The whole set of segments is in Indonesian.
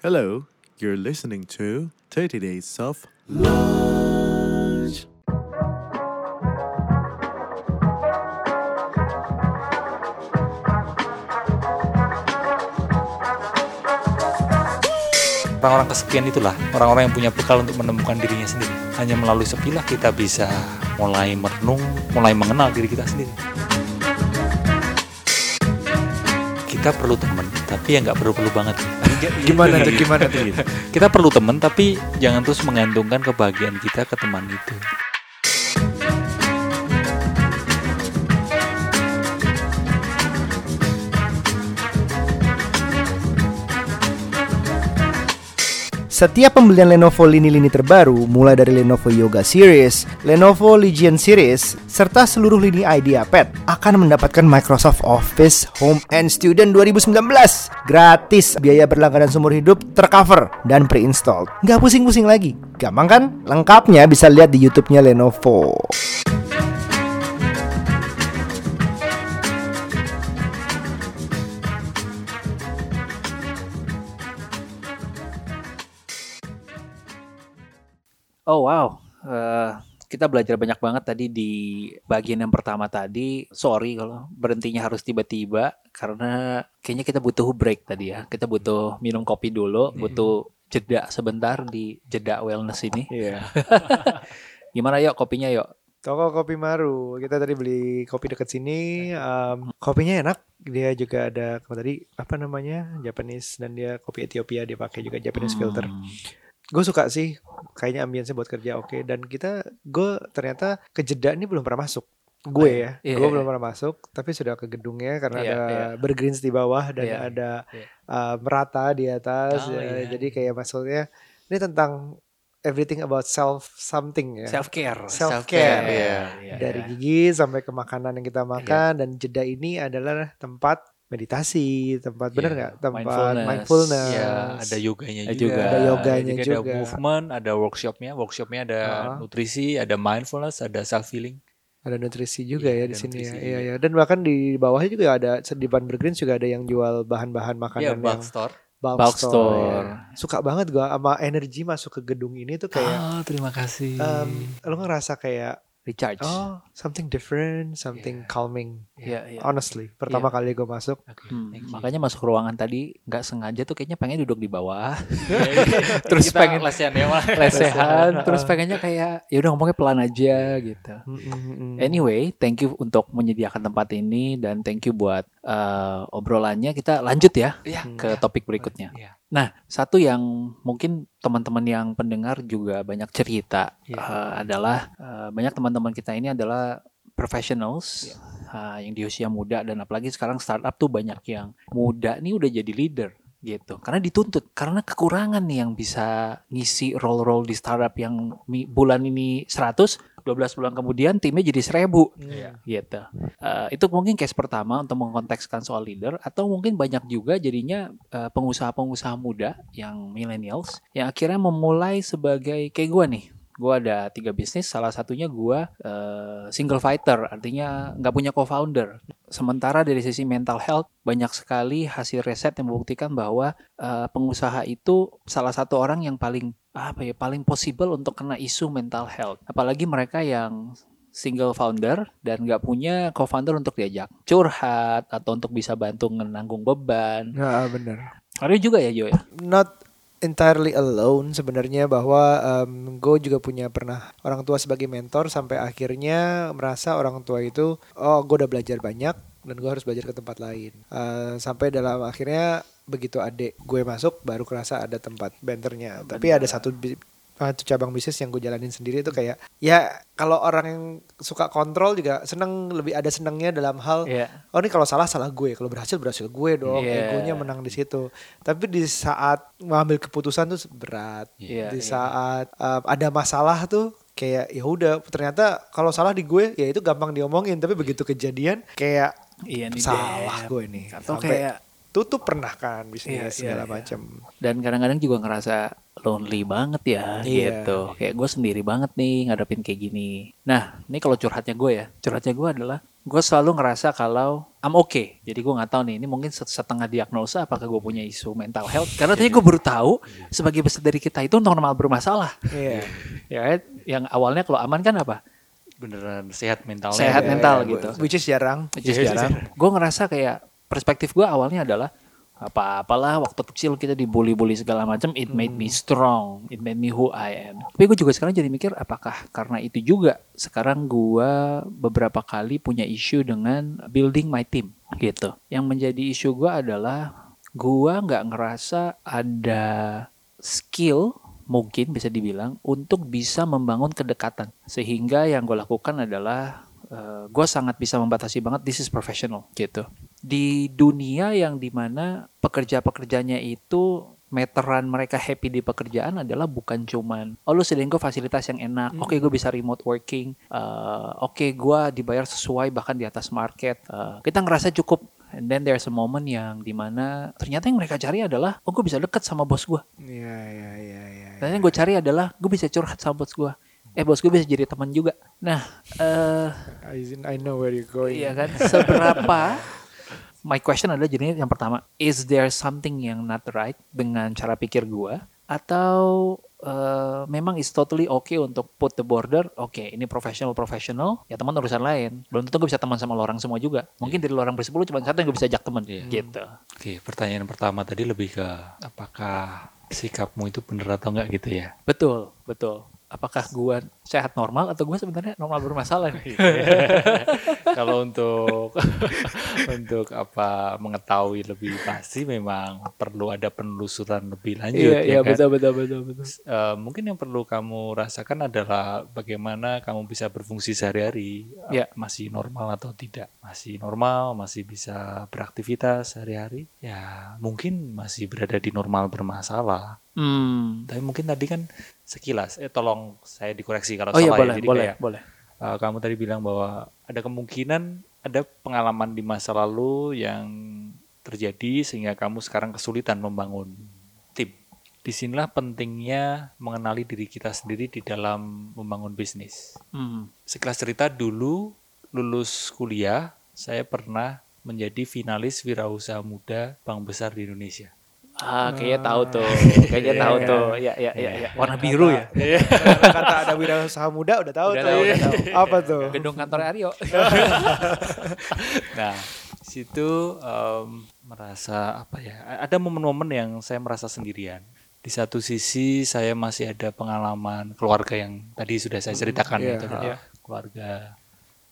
Hello, you're listening to 30 Days of Lunch. Orang-orang kesepian itulah orang-orang yang punya bekal untuk menemukan dirinya sendiri. Hanya melalui sepilah kita bisa mulai merenung, mulai mengenal diri kita sendiri. Kita perlu teman, tapi ya nggak perlu-perlu banget. Gimana tuh gimana tuh gitu. Kita perlu teman, tapi jangan terus menggantungkan kebahagiaan kita ke teman itu. Setiap pembelian Lenovo lini-lini terbaru, mulai dari Lenovo Yoga Series, Lenovo Legion Series, serta seluruh lini IdeaPad akan mendapatkan Microsoft Office Home and Student 2019 gratis. Biaya berlangganan seumur hidup tercover dan pre-installed. Nggak pusing-pusing lagi. Gampang kan? Lengkapnya bisa lihat di YouTube-nya Lenovo. Oh wow, Eh, kita belajar banyak banget tadi di bagian yang pertama tadi. Sorry kalau berhentinya harus tiba-tiba karena kayaknya kita butuh break tadi ya. Kita butuh minum kopi dulu, butuh jeda sebentar di jeda wellness ini. Iya. Gimana yuk kopinya yuk? Toko kopi Maru. Kita tadi beli kopi dekat sini. em, kopinya enak. Dia juga ada apa tadi apa namanya Japanese dan dia kopi Ethiopia dia pakai juga Japanese filter. Hmm. Gue suka sih. Kayaknya ambience buat kerja oke. Dan kita gue ternyata ke jeda ini belum pernah masuk. Gue ya, Iya, gue iya. belum pernah masuk, tapi sudah ke gedungnya karena Iya, ada iya. bergreens di bawah dan Iya, ada iya. uh, merata di atas. Oh, ya. iya. Jadi kayak maksudnya ini tentang everything about self something ya. Self care. Self-care, iya. dari gigi sampai ke makanan yang kita makan dan jeda ini adalah tempat meditasi tempat bener Iya, nggak tempat mindfulness. mindfulness, Ya, ada yoganya juga. juga. Ada yoganya juga. Ada movement, ada workshopnya. Workshopnya ada Ah. nutrisi, ada mindfulness, ada self healing. ada nutrisi juga Iya, ya di sini ya. Iya juga. ya. Dan bahkan di bawahnya juga ada di depan Bergreens juga ada yang jual bahan-bahan makanan Ya, yang bulk store. bulk, Bulk store. store. ya. Suka banget gua sama energi masuk ke gedung ini tuh kayak Ah, terima kasih. em, lo ngerasa kayak Recharge. oh something different, something calming. Iya, iya. Honestly, pertama kali gue masuk Oke, Hmm, makanya masuk ruangan tadi nggak sengaja tuh kayaknya pengen duduk di bawah. Terus Kita pengen lesehan ya lesehan terus pengennya kayak ya udah ngomongnya pelan aja gitu. Anyway, thank you untuk menyediakan tempat ini dan thank you buat eh, obrolannya. Kita lanjut ya Iya. ke topik berikutnya. Iya. Nah, satu yang mungkin teman-teman yang pendengar juga banyak cerita Iya. eh, adalah eh, banyak teman-teman kita ini adalah professionals Iya. eh, yang di usia muda dan apalagi sekarang startup tuh banyak yang muda nih udah jadi leader gitu karena dituntut karena kekurangan nih yang bisa ngisi role-role di startup yang bulan ini 100 12 bulan kemudian timnya jadi 1000 Iya. gitu. Eh, itu mungkin case pertama untuk mengkontekskan soal leader atau mungkin banyak juga jadinya eh, pengusaha-pengusaha muda yang millennials yang akhirnya memulai sebagai kayak gua nih. Gua ada tiga bisnis, salah satunya gua eh, single fighter, artinya nggak punya co-founder. Sementara dari sisi mental health banyak sekali hasil riset yang membuktikan bahwa eh, pengusaha itu salah satu orang yang paling apa ya paling possible untuk kena isu mental health. Apalagi mereka yang single founder dan nggak punya co-founder untuk diajak curhat atau untuk bisa bantu menanggung beban. Nah, bener. Ada juga ya Jo ya. Not entirely alone sebenarnya bahwa gue juga punya pernah orang tua sebagai mentor sampai akhirnya merasa orang tua itu oh gue udah belajar banyak dan gue harus belajar ke tempat lain. Eh, sampai dalam akhirnya begitu adik gue masuk baru kerasa ada tempat banternya. Tapi ada satu satu cabang bisnis yang gue jalanin sendiri itu kayak ya kalau orang yang suka kontrol juga seneng lebih ada senangnya dalam hal Iya. oh ini kalau salah salah gue kalau berhasil berhasil gue dong Iya. egonya menang di situ tapi di saat mengambil keputusan tuh berat Iya, di iya. saat uh, ada masalah tuh kayak ya udah ternyata kalau salah di gue ya itu gampang diomongin tapi begitu kejadian kayak Iya nih salah gue nih Atau Sampai kayak tutup pernah kan bisnis Iya, segala iya, iya. macam dan kadang-kadang juga ngerasa lonely banget ya Iya. gitu. Kayak gue sendiri banget nih ngadepin kayak gini. Nah, ini kalau curhatnya gue ya, curhatnya gue adalah gue selalu ngerasa kalau I'm okay. Jadi gue nggak tahu nih, ini mungkin set- setengah diagnosa apakah gue punya isu mental health. Karena tadi gue baru tahu sebagai besar dari kita itu normal bermasalah. Iya. Ya kan? Yang awalnya kalau aman kan apa? Beneran sehat mentalnya. Sehat Iya, mental iya, gitu. Which is jarang. Which is jarang. Gue ngerasa kayak perspektif gue awalnya adalah apa-apalah waktu kecil kita dibully-bully segala macam it made me strong it made me who I am. Tapi gue juga sekarang jadi mikir apakah karena itu juga sekarang gue beberapa kali punya isu dengan building my team? Gitu. Yang menjadi isu gue adalah gue nggak ngerasa ada skill mungkin bisa dibilang untuk bisa membangun kedekatan. Sehingga yang gue lakukan adalah gue sangat bisa membatasi banget this is professional gitu di dunia yang di mana pekerja-pekerjanya itu meteran mereka happy di pekerjaan adalah bukan cuman oh lu sediain gue fasilitas yang enak oke gue bisa remote working eh, oke gue dibayar sesuai bahkan di atas market Eh, kita ngerasa cukup and then there's a moment yang di mana ternyata yang mereka cari adalah oh gue bisa deket sama bos gue Iya, iya, iya, iya. dan yang gue cari adalah gue bisa curhat sama bos gue eh bos gue bisa jadi teman juga nah eh I, I know where you're going. Iya kan? Seberapa My question adalah jadi yang pertama, is there something yang not right dengan cara pikir gua atau eh, memang is totally okay untuk put the border, oke ini professional professional, ya teman urusan lain. Belum tentu gue bisa teman sama lo orang semua juga. Mungkin dari lo orang bersepuluh cuma satu yang gue bisa ajak teman, Iya. gitu. Oke, pertanyaan pertama tadi lebih ke apakah sikapmu itu bener atau enggak gitu ya? Betul, betul. Apakah gua sehat normal atau gua sebenarnya normal bermasalah? nih? Kalau untuk untuk apa mengetahui lebih pasti memang perlu ada penelusuran lebih lanjut Iya, ya iya kan? betul, betul, betul, betul. Eh, mungkin yang perlu kamu rasakan adalah bagaimana kamu bisa berfungsi sehari-hari, Ya. masih normal atau tidak, masih normal, masih bisa beraktivitas sehari-hari, ya mungkin masih berada di normal bermasalah. Hmm. Tapi mungkin tadi kan sekilas, eh tolong saya dikoreksi kalau Oh iya salah boleh, ya. Jadi boleh, kayak, boleh. eh, kamu tadi bilang bahwa ada kemungkinan ada pengalaman di masa lalu yang terjadi sehingga kamu sekarang kesulitan membangun tim. Di sinilah pentingnya mengenali diri kita sendiri di dalam membangun bisnis. Hmm. Sekilas cerita dulu lulus kuliah, saya pernah menjadi finalis wirausaha muda bank besar di Indonesia. Ah, kayaknya tahu tuh. Kayaknya tahu Iya. tuh. Iya, iya, iya, iya. Warna biru ya. Kata, kata ada wirausaha muda udah tahu Udah tuh. tahu, udah tahu. Apa tuh? Gedung kantor Aryo. Nah, di situ em, merasa apa ya? Ada momen-momen yang saya merasa sendirian. Di satu sisi saya masih ada pengalaman keluarga yang tadi sudah saya ceritakan iya, itu kan. iya. keluarga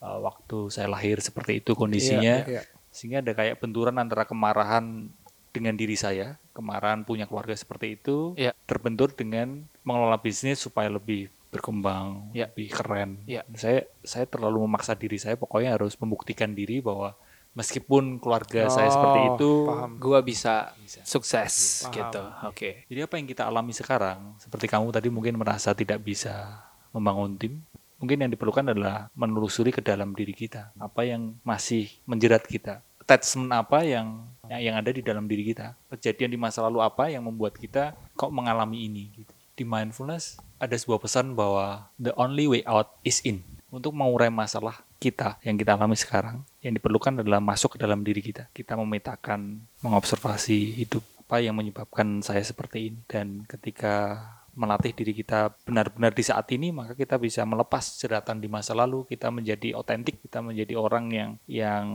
eh, waktu saya lahir seperti itu kondisinya. Iya, iya. Sehingga ada kayak benturan antara kemarahan dengan diri saya, kemarahan punya keluarga seperti itu, Iya. terbentur dengan mengelola bisnis supaya lebih berkembang, Iya. lebih keren. Iya. Saya saya terlalu memaksa diri saya, pokoknya harus membuktikan diri bahwa meskipun keluarga saya seperti Oh, itu, paham. Gua bisa sukses Paham. gitu. Oke. jadi apa yang kita alami sekarang, seperti kamu tadi mungkin merasa tidak bisa membangun tim, mungkin yang diperlukan adalah menelusuri ke dalam diri kita, apa yang masih menjerat kita, attachment apa yang yang ada di dalam diri kita, kejadian di masa lalu apa yang membuat kita kok mengalami ini. gitu. Di mindfulness ada sebuah pesan bahwa the only way out is in. Untuk mengurai masalah kita yang kita alami sekarang, yang diperlukan adalah masuk ke dalam diri kita. Kita memetakan, mengobservasi hidup apa yang menyebabkan saya seperti ini. Dan ketika melatih diri kita benar-benar di saat ini, maka kita bisa melepas jeratan di masa lalu. Kita menjadi otentik, kita menjadi orang yang yang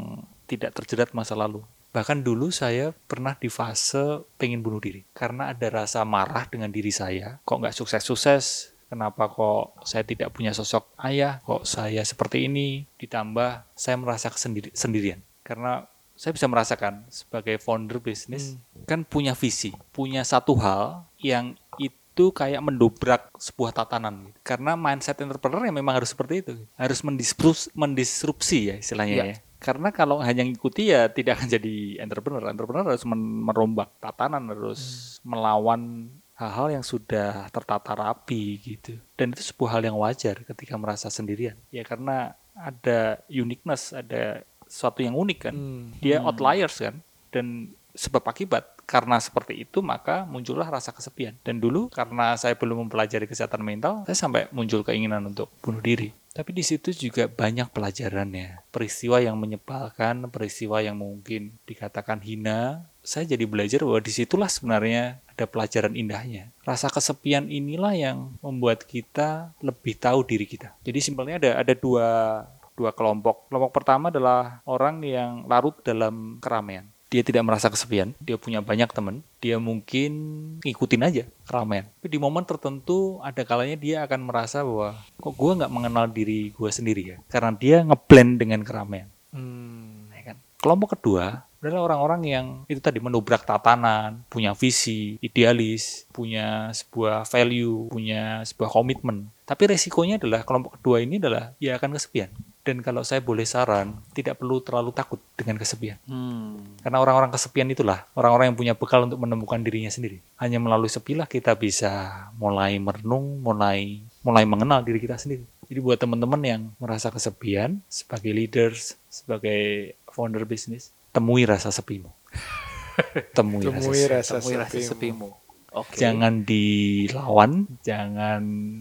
tidak terjerat masa lalu. Bahkan dulu saya pernah di fase pengen bunuh diri karena ada rasa marah dengan diri saya. Kok nggak sukses-sukses? Kenapa kok saya tidak punya sosok ayah? Kok saya seperti ini? Ditambah saya merasa kesendiri- sendirian karena saya bisa merasakan sebagai founder bisnis kan punya visi, punya satu hal yang itu kayak mendobrak sebuah tatanan gitu. karena mindset entrepreneur yang memang harus seperti itu harus mendisrupsi, mendisrupsi ya istilahnya Iya. ya karena kalau hanya ngikuti ya tidak akan jadi entrepreneur. Entrepreneur harus merombak tatanan harus melawan hal-hal yang sudah tertata rapi gitu. Dan itu sebuah hal yang wajar ketika merasa sendirian. Ya karena ada uniqueness ada sesuatu yang unik kan. Hmm. dia outliers kan. Dan sebab akibat karena seperti itu maka muncullah rasa kesepian. Dan dulu karena saya belum mempelajari kesehatan mental, saya sampai muncul keinginan untuk bunuh diri. Tapi di situ juga banyak pelajarannya. Peristiwa yang menyebalkan, peristiwa yang mungkin dikatakan hina. Saya jadi belajar bahwa di situlah sebenarnya ada pelajaran indahnya. Rasa kesepian inilah yang membuat kita lebih tahu diri kita. Jadi simpelnya ada ada dua dua kelompok. Kelompok pertama adalah orang yang larut dalam keramaian dia tidak merasa kesepian, dia punya banyak teman, dia mungkin ngikutin aja keramaian. Tapi di momen tertentu ada kalanya dia akan merasa bahwa kok gue nggak mengenal diri gue sendiri ya, karena dia ngeblend dengan keramaian. Hmm. Ya kan? Kelompok kedua adalah orang-orang yang itu tadi menubrak tatanan, punya visi, idealis, punya sebuah value, punya sebuah komitmen. Tapi resikonya adalah kelompok kedua ini adalah dia akan kesepian. Dan kalau saya boleh saran, tidak perlu terlalu takut dengan kesepian. Hmm. Karena orang-orang kesepian itulah orang-orang yang punya bekal untuk menemukan dirinya sendiri. Hanya melalui sepilah kita bisa mulai merenung, mulai mulai mengenal diri kita sendiri. Jadi buat teman-teman yang merasa kesepian sebagai leaders, sebagai founder bisnis, temui rasa sepimu. temui, Temui rasa, rasa Temui rasa sepimu. Oke. Jangan dilawan, jangan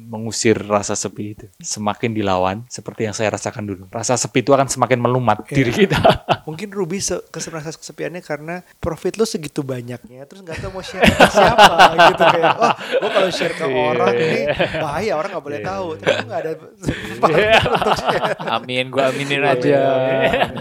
mengusir rasa sepi itu. Semakin dilawan, seperti yang saya rasakan dulu. Rasa sepi itu akan semakin melumat Iya. diri kita. Mungkin Ruby se kesepiannya karena profit lu segitu banyaknya terus nggak tahu mau share ke siapa gitu kayak oh gue kalau share ke orang ini bahaya orang nggak boleh tahu tapi nggak ada untuk share. Amin, gua aminin Iya, aja.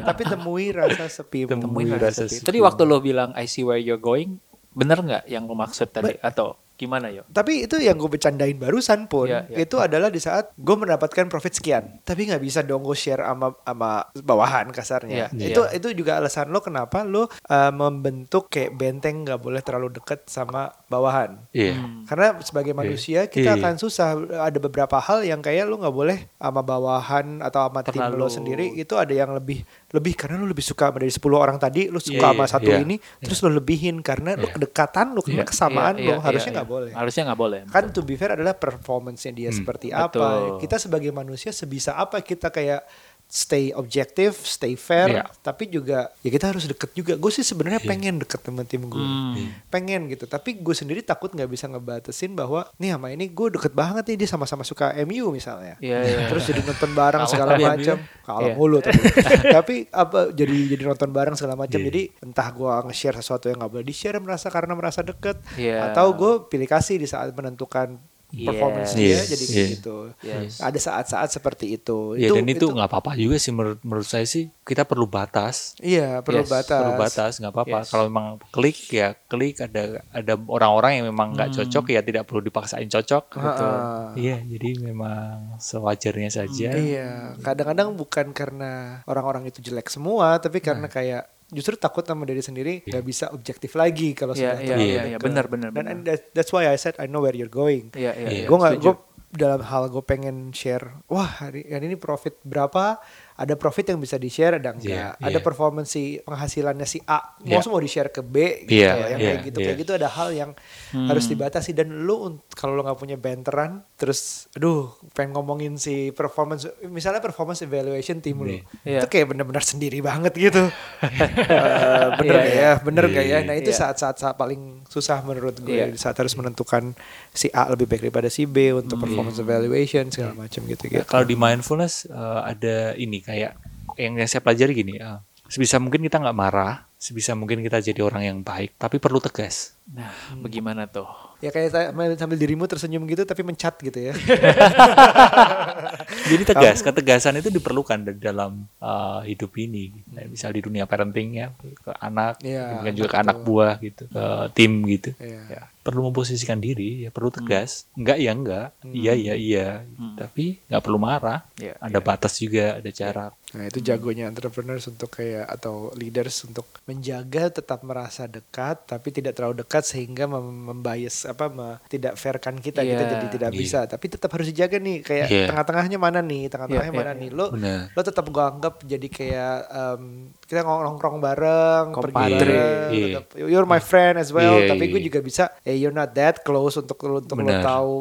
tapi temui rasa sepi Temui Temuin rasa rasa sepi. sepi. Tadi waktu lo bilang I see where you're going, bener nggak yang lo maksud tadi? Atau gimana yo? Tapi itu yang gue bercandain barusan pun Iya, iya. itu adalah di saat gue mendapatkan profit sekian. Tapi nggak bisa dong gue share sama sama bawahan kasarnya. Iya, itu iya. itu juga alasan lo kenapa lo uh, membentuk kayak benteng nggak boleh terlalu deket sama bawahan. Iya. Hmm. Karena sebagai manusia kita Iya. akan susah ada beberapa hal yang kayak lo nggak boleh sama bawahan atau sama tim lo sendiri itu ada yang lebih lebih karena lo lebih suka dari 10 orang tadi lo suka Iya, sama iya, satu iya. ini terus lo lebihin karena lo Iya. kedekatan lo Iya, kesamaan Iya, lo iya, harusnya iya, nggak iya. Boleh Harusnya nggak boleh. kan to be fair adalah performance-nya dia Hmm, seperti betul. apa. Kita sebagai manusia sebisa apa kita kayak stay objektif, stay fair, Iya. tapi juga ya kita harus deket juga. Gue sih sebenarnya Iya. pengen deket sama tim gue, Hmm. pengen gitu. Tapi gue sendiri takut nggak bisa ngebatasin bahwa nih sama ini gue deket banget nih dia sama-sama suka MU misalnya. Iya, iya. Terus jadi nonton bareng segala MU. macam. Kalau Iya. mulu tapi. tapi apa jadi jadi nonton bareng segala macam. Iya. Jadi entah gue nge-share sesuatu yang nggak boleh di-share merasa karena merasa deket Iya. atau gue pilih kasih di saat menentukan performance Yes. dia Yes. jadi kayak Yes. gitu. Yes. Ada saat-saat seperti itu. Ya dan itu nggak apa-apa juga sih menurut menurut saya sih kita perlu batas. Iya, perlu Yes, batas. Perlu batas nggak apa-apa. Yes. Kalau memang klik ya klik ada ada orang-orang yang memang nggak Hmm. cocok ya tidak perlu dipaksain cocok. Ha-ha. Iya, jadi memang sewajarnya saja. Iya, kadang-kadang bukan karena orang-orang itu jelek semua, tapi karena Nah. kayak justru takut sama diri sendiri nggak bisa objektif lagi kalau Iya, sudah iya, terlalu iya, iya, dekat. benar, benar, Dan benar. and that- that's why I said I know where you're going. Iya, iya, Iya. iya. gue nggak gue dalam hal gue pengen share wah hari, hari ini profit berapa ada profit yang bisa di share ada enggak Iya, ada iya. performance si penghasilannya si A mau Iya. mau di share ke B gitu Iya, yang iya, kayak gitu iya. kayak gitu ada hal yang Hmm. harus dibatasi dan lu kalau lu nggak punya banteran terus aduh pengen ngomongin si performance misalnya performance evaluation tim lu Iya. itu kayak bener-bener sendiri banget gitu Eh, bener Iya, iya. ya bener nggak ya Iya. nah itu Iya. saat-saat saat paling susah menurut gue Iya. di saat harus menentukan si A lebih baik daripada si B untuk Hmm. performance evaluation segala macam gitu gitu. Ya, kalau di mindfulness eh, ada ini kayak yang, yang saya pelajari gini, eh, sebisa mungkin kita nggak marah, sebisa mungkin kita jadi orang yang baik, tapi perlu tegas. Nah, bagaimana tuh? Ya kayak sambil, sambil dirimu tersenyum gitu tapi mencat gitu ya. Jadi tegas, ketegasan itu diperlukan di dalam uh, hidup ini. Nah, misal di dunia parenting ya, ke anak, demikian juga ke anak buah gitu, ke tim gitu. Iya. Ya, perlu memposisikan diri, ya perlu tegas. Enggak ya enggak, iya ya iya. Tapi nggak perlu marah. Iya, ada batas juga, ada jarak. Nah itu jagonya entrepreneurs untuk kayak atau leaders untuk menjaga tetap merasa dekat tapi tidak terlalu dekat sehingga mem- membias apa me- tidak fairkan kita kita Iya. jadi tidak Iya. bisa tapi tetap harus dijaga nih kayak Iya. tengah-tengahnya mana nih tengah-tengahnya Iya, mana iya, nih lo Benar. lo tetap gua anggap jadi kayak em, kita nongkrong bareng pergi bareng Iya. tetap, you're my friend as well Iya, tapi gue iya. juga bisa eh you're not that close untuk lo untuk lo Benar. tahu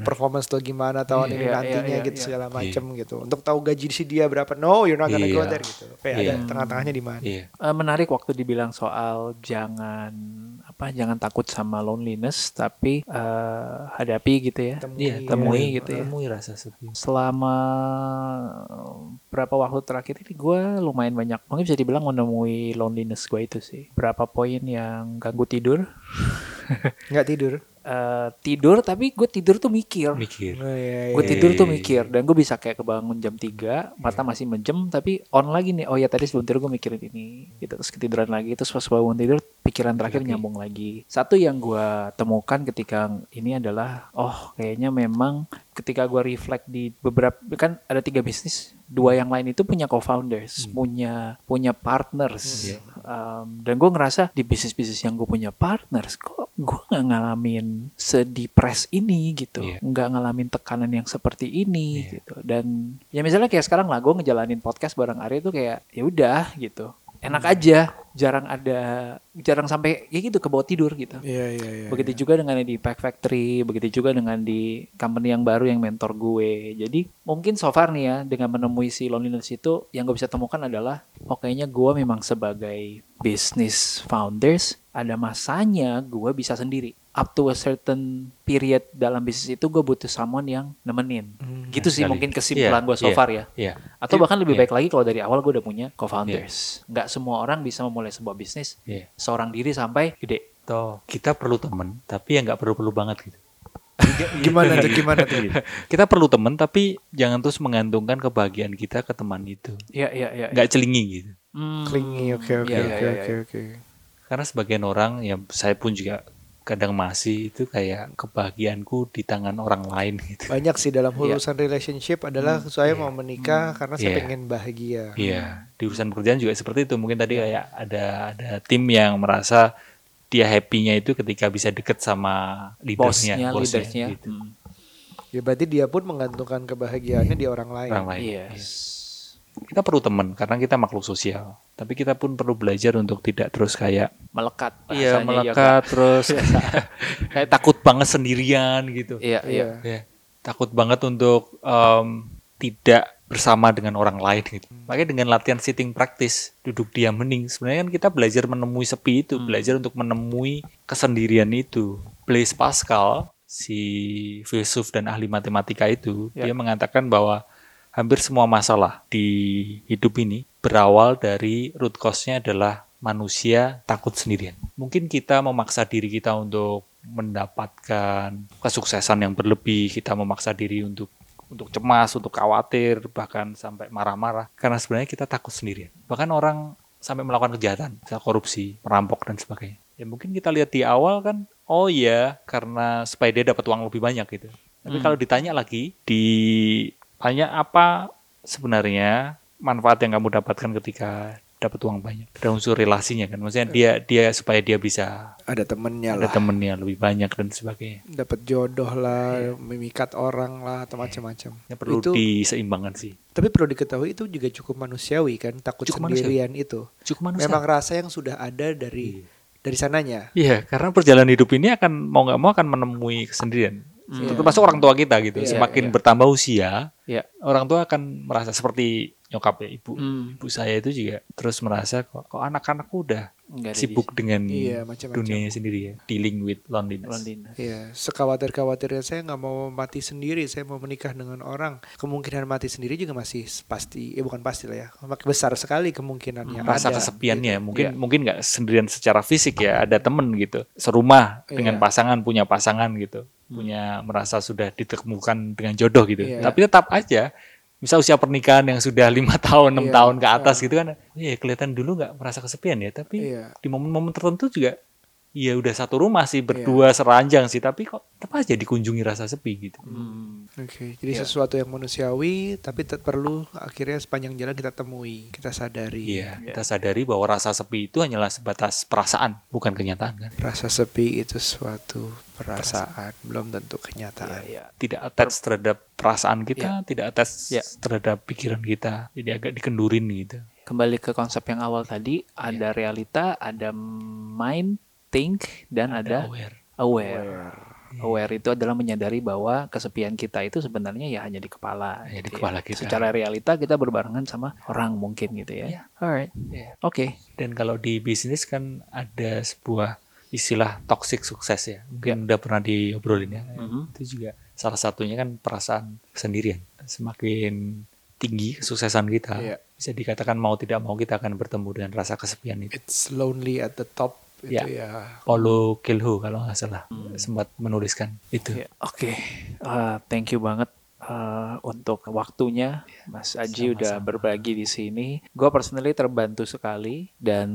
performance lo gimana tahun ini Iya, iya, nantinya iya, gitu iya. segala macam gitu untuk tahu gaji si dia berapa no you're not gonna go Iya. there gitu kayak ada Iya. tengah-tengahnya di mana Iya. Eh, menarik waktu dibilang soal jangan apa jangan takut sama loneliness tapi eh, hadapi gitu ya. Temui, Iya, ya. temui temui gitu ya. Temui rasa sepi. Selama berapa waktu terakhir ini gue lumayan banyak mungkin bisa dibilang menemui loneliness gue itu sih. Berapa poin yang ganggu tidur. Nggak tidur. Eh, tidur tapi gue tidur tuh mikir. Mikir. Oh, iya, Gue iya. tidur tuh mikir dan gue bisa kayak kebangun jam 3 mata masih menjem tapi on lagi nih oh ya tadi sebelum tidur gue mikirin ini gitu terus ketiduran lagi terus pas bangun tidur pikiran terakhir nyambung lagi satu yang gue temukan ketika ini adalah oh kayaknya memang ketika gue reflect di beberapa kan ada tiga bisnis dua yang lain itu punya co-founders punya punya partners Iya. Um, dan gue ngerasa di bisnis-bisnis yang gue punya partners kok gue nggak ngalamin sedipres ini gitu Iya. nggak ngalamin tekanan yang seperti ini Iya. gitu dan ya misalnya kayak sekarang lah gue ngejalanin podcast bareng Arya itu kayak ya udah gitu enak Hmm. aja jarang ada jarang sampai ya gitu ke bawah tidur gitu Iya, iya, iya. begitu juga dengan di Pack Factory begitu juga dengan di company yang baru yang mentor gue jadi mungkin so far nih ya dengan menemui si loneliness itu yang gue bisa temukan adalah oh kayaknya gue memang sebagai business founders ada masanya gue bisa sendiri up to a certain period dalam bisnis itu gue butuh someone yang nemenin Hmm. gitu sih sekali. mungkin kesimpulan Iya, gue so iya. far ya Iya. atau bahkan lebih Iya. baik lagi kalau dari awal gue udah punya co-founders nggak semua orang bisa memulai sebuah bisnis Iya. seorang diri sampai gede Toh kita perlu temen, tapi ya nggak perlu-perlu banget gitu. Gimana tuh, gimana tuh? kita perlu temen, tapi jangan terus mengantungkan kebahagiaan kita ke teman itu. Iya iya iya. Nggak celingi gitu. Hmm. Klingi, oke, oke, Iya, iya, oke, iya, oke, iya. oke. Karena sebagian orang, ya saya pun juga kadang masih itu kayak kebahagiaanku di tangan orang lain gitu. Banyak sih dalam Iya. urusan relationship adalah saya mau menikah karena saya Iya. pengen bahagia. Iya, di urusan pekerjaan juga seperti itu. Mungkin tadi kayak ada ada tim yang merasa dia happy-nya itu ketika bisa deket sama bosnya, leadernya, bosnya, leadersnya. gitu. Hmm. Ya berarti dia pun menggantungkan kebahagiaannya di orang lain. orang lain. Yes. Kita perlu teman karena kita makhluk sosial. Tapi kita pun perlu belajar untuk tidak terus kayak Melekat. iya bahasanya, melekat terus kayak takut banget sendirian gitu. Iya iya. Iya. Ya, takut banget untuk em, tidak bersama dengan orang lain gitu. Makanya dengan latihan sitting practice, duduk diam hening, sebenarnya kan kita belajar menemui sepi itu, belajar untuk menemui kesendirian itu. Blaise Pascal, si filsuf dan ahli matematika itu, Ya. dia mengatakan bahwa hampir semua masalah di hidup ini berawal dari root cause-nya adalah manusia takut sendirian. Mungkin kita memaksa diri kita untuk mendapatkan kesuksesan yang berlebih, kita memaksa diri untuk untuk cemas, untuk khawatir, bahkan sampai marah-marah karena sebenarnya kita takut sendirian. Bahkan orang sampai melakukan kejahatan, misalnya korupsi, merampok dan sebagainya. Ya mungkin kita lihat di awal kan, oh iya karena supaya dia dapat uang lebih banyak gitu. Tapi Hmm. kalau ditanya lagi, ditanya apa sebenarnya manfaat yang kamu dapatkan ketika dapat uang banyak. Ada unsur relasinya kan, maksudnya dia dia supaya dia bisa Ada temennya ada lah. temennya lebih banyak dan sebagainya. Dapat jodoh lah, memikat orang lah atau macam-macam. Ya perlu Itu diseimbangkan sih. tapi perlu diketahui itu juga cukup manusiawi kan, takut Cukup sendirian itu. Cukup manusia. Memang rasa yang sudah ada dari dari sananya. Iya, karena perjalanan hidup ini akan mau nggak mau akan menemui kesendirian. Hmm. Termasuk orang tua kita gitu. Iya, Semakin iya. bertambah usia, Iya. orang tua akan merasa seperti nyokap ya ibu. Hmm. Ibu saya itu juga terus merasa kok, kok anak-anakku udah Nggak ada sibuk dengan Iya, macam-macam. dunianya sendiri ya, dealing with loneliness. loneliness. Iya, sekhawatir-khawatirnya saya nggak mau mati sendiri, saya mau menikah dengan orang. Kemungkinan mati sendiri juga masih pasti, ya bukan pasti lah ya, makin besar sekali kemungkinannya. Rasa ada, kesepiannya gitu. mungkin Iya. mungkin nggak sendirian secara fisik ya, ada temen gitu, serumah dengan Iya. pasangan punya pasangan gitu, punya merasa sudah ditemukan dengan jodoh gitu. Iya. Tapi tetap aja misal usia pernikahan yang sudah lima tahun enam Iya. tahun ke atas gitu kan ya kelihatan dulu nggak merasa kesepian ya tapi Iya. di momen-momen tertentu juga ya udah satu rumah sih berdua seranjang sih tapi kok tetap aja dikunjungi rasa sepi gitu Hmm. Oke, jadi Iya. sesuatu yang manusiawi, tapi tetap perlu akhirnya sepanjang jalan kita temui, kita sadari. iya kita sadari bahwa rasa sepi itu hanyalah sebatas perasaan bukan kenyataan kan Rasa sepi itu suatu perasaan, belum tentu kenyataan. Iya. tidak attach terhadap perasaan kita tidak attach Iya. terhadap pikiran kita jadi agak dikendurin gitu Kembali ke konsep yang awal tadi, ada realita, ada mind, think, dan ada, aware aware. Aware itu adalah menyadari bahwa kesepian kita itu sebenarnya ya hanya di kepala. Di gitu kepala ya. kita. Secara realita kita berbarengan sama orang mungkin gitu ya. Iya. Alright. Iya. Oke. dan kalau di bisnis kan ada sebuah istilah toxic sukses ya. Mungkin udah pernah diobrolin ya. Mhm. Itu juga salah satunya kan perasaan sendirian. Semakin tinggi kesuksesan kita, Iya. bisa dikatakan mau tidak mau kita akan bertemu dengan rasa kesepian itu. It's lonely at the top itu Ya. ya. Paulo Coelho kalau nggak salah sempat menuliskan itu. Ya, Oke, Uh, thank you banget uh, untuk waktunya, Mas Aji udah berbagi di sini. Gue personally terbantu sekali dan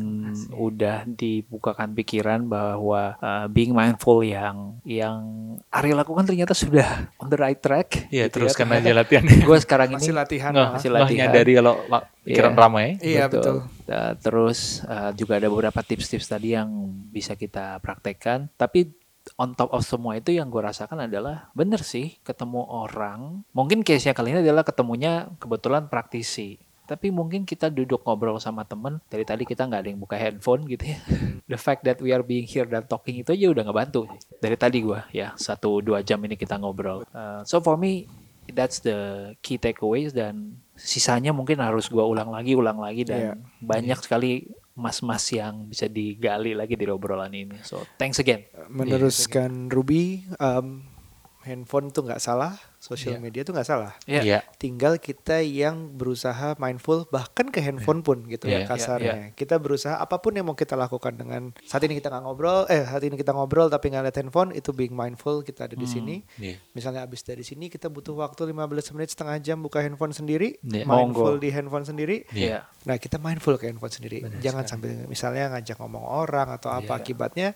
udah dibukakan pikiran bahwa uh, being mindful yang yang Ari lakukan ternyata sudah on the right track. Iya, gitu teruskan ya. aja latihan. Gue sekarang ini Masih latihan. Nggak, masih latihan. nyadari kalau la- pikiran Iya. ramai. Iya betul. Uh, terus uh, juga ada beberapa tips-tips tadi yang bisa kita praktekkan. Tapi on top of semua itu yang gue rasakan adalah bener sih ketemu orang. Mungkin case-nya kali ini adalah ketemunya kebetulan praktisi. Tapi mungkin kita duduk ngobrol sama temen dari tadi kita nggak ada yang buka handphone gitu ya. The fact that we are being here dan talking itu aja udah ngebantu. Dari tadi gue ya satu dua jam ini kita ngobrol. Uh, so for me that's the key takeaways dan sisanya mungkin harus gua ulang lagi ulang lagi dan Iya. banyak sekali mas-mas yang bisa digali lagi di obrolan ini. So thanks again. Meneruskan Ruby, um, handphone tuh nggak salah, sosial Iya. media tuh nggak salah. ya Iya. Tinggal kita yang berusaha mindful bahkan ke handphone pun gitu Iya, ya kasarnya. iya, Kita berusaha apa pun yang mau kita lakukan dengan saat ini kita nggak ngobrol, eh saat ini kita ngobrol tapi nggak lihat handphone itu being mindful kita ada di Hmm. sini. Iya. Misalnya abis dari sini kita butuh waktu 15 menit setengah jam buka handphone sendiri, Iya. mindful Monggo. di handphone sendiri. ya Nah kita mindful ke handphone sendiri. Jangan sampai misalnya ngajak ngomong orang atau apa Iya. akibatnya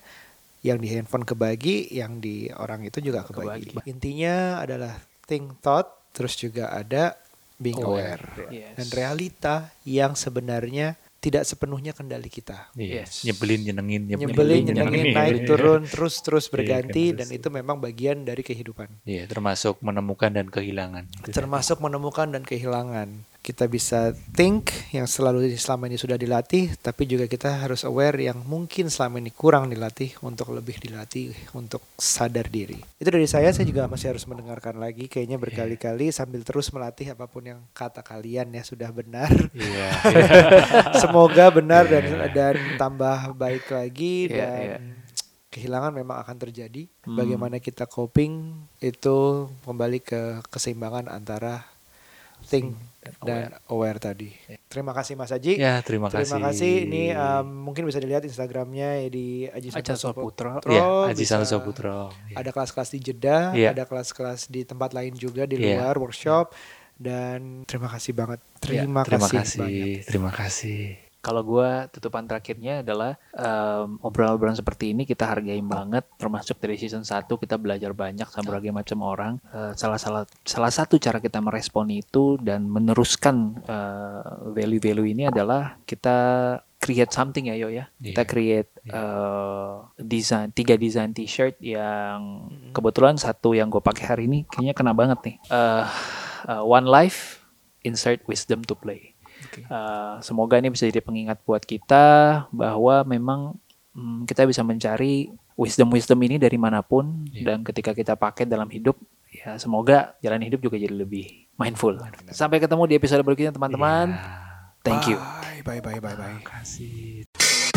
yang di handphone kebagi, yang di orang itu juga kebagi. Kebagi. Intinya adalah think thought, terus juga ada being aware, Yes. dan realita yang sebenarnya tidak sepenuhnya kendali kita. Iya. Yes. Nyebelin, nyenengin, Nyebelin, nyenengin, naik, turun, terus terus Iya, berganti, kan, dan itu memang bagian dari kehidupan. Iya, termasuk menemukan dan kehilangan. termasuk menemukan dan kehilangan. Kita bisa think yang selalu selama ini sudah dilatih, tapi juga kita harus aware yang mungkin selama ini kurang dilatih untuk lebih dilatih untuk sadar diri. Itu dari saya, saya juga masih harus mendengarkan lagi, kayaknya berkali-kali sambil terus melatih apa pun yang kata kalian ya sudah benar. Iya. Semoga benar dan dan tambah baik lagi Iya, dan iya. kehilangan memang akan terjadi. Hmm. Bagaimana kita coping itu kembali ke keseimbangan antara think dan aware tadi. Terima kasih Mas Aji. Ya, terima kasih. Terima kasih. Ini um, mungkin bisa dilihat Instagramnya ya di Aji Santoso Putra. Putro. Iya, Aji Santoso Putro. Iya. Ada kelas-kelas di Jeddah, Iya. ada kelas-kelas di tempat lain juga di Iya. luar workshop. Dan terima kasih banget. Terima, Terima kasih, kasih. banyak. Terima kasih. Kalau gua tutupan terakhirnya adalah obrolan-obrolan seperti ini kita hargain banget, termasuk dari season 1 kita belajar banyak sama berbagai macam orang. Eh, salah salah salah satu cara kita merespon itu dan meneruskan eh, value-value ini adalah kita create something ya yo ya. Kita Iya. create eh, desain tiga desain t-shirt yang kebetulan satu yang gue pakai hari ini kayaknya kena banget nih. Eh, eh, one life, insert wisdom to play. Uh, semoga ini bisa jadi pengingat buat kita bahwa memang mm, kita bisa mencari wisdom-wisdom ini dari mana pun Iya. dan ketika kita pakai dalam hidup ya semoga jalan hidup juga jadi lebih mindful. Sampai ketemu di episode berikutnya teman-teman. Iya. Thank you. Bye, bye, bye, bye, bye. Terima kasih.